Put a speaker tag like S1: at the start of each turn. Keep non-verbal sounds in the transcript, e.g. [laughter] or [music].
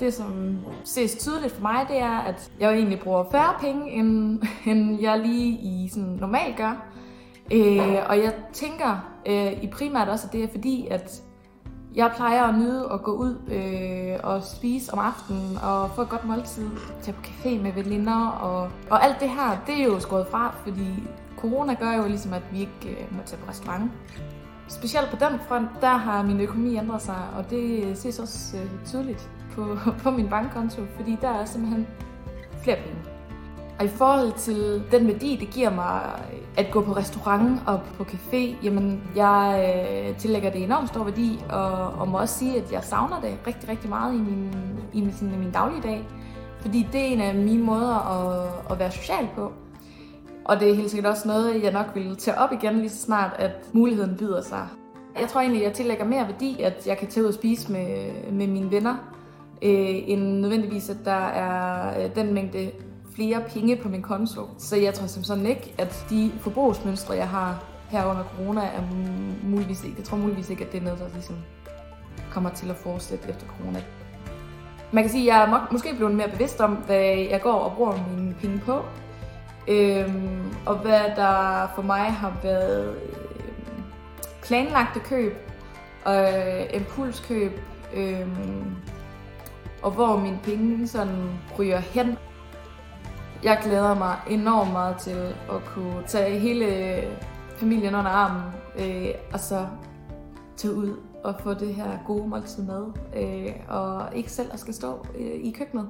S1: det, som ses tydeligt for mig, det er, at jeg jo egentlig bruger færre penge, end, [laughs] end jeg lige i sådan normalt gør. Øh, og jeg tænker øh, i primært også, at det er fordi, at jeg plejer at nyde at gå ud øh, og spise om aftenen og få et godt måltid, tage på café med veninder og, og alt det her, det er jo skåret fra, fordi corona gør jo ligesom, at vi ikke øh, må tage på restaurant. Specielt på den front, der har min økonomi ændret sig, og det ses også øh, tydeligt på, på min bankkonto, fordi der er simpelthen flere penge. Og i forhold til den værdi, det giver mig at gå på restaurant og på café, jamen jeg øh, tillægger det enormt stor værdi, og, og må også sige, at jeg savner det rigtig, rigtig meget i min, i min, sådan, i min dagligdag. Fordi det er en af mine måder at, at være social på. Og det er helt sikkert også noget, jeg nok vil tage op igen lige så snart, at muligheden byder sig. Jeg tror egentlig, jeg tillægger mere værdi, at jeg kan tage ud og spise med, med mine venner, øh, end nødvendigvis, at der er øh, den mængde flere penge på min konto. Så jeg tror som sådan ikke, at de forbrugsmønstre, jeg har her under corona, er muligvis ikke. Jeg tror muligvis ikke, at det er noget, der ligesom kommer til at fortsætte efter corona. Man kan sige, at jeg er måske blevet mere bevidst om, hvad jeg går og bruger mine penge på. Øhm, og hvad der for mig har været øhm, planlagte køb og øh, impulskøb. øhm, og hvor mine penge sådan ryger hen. Jeg glæder mig enormt meget til at kunne tage hele familien under armen, øh, og så tage ud og få det her gode måltid med, øh, og ikke selv at skal stå øh, i køkkenet.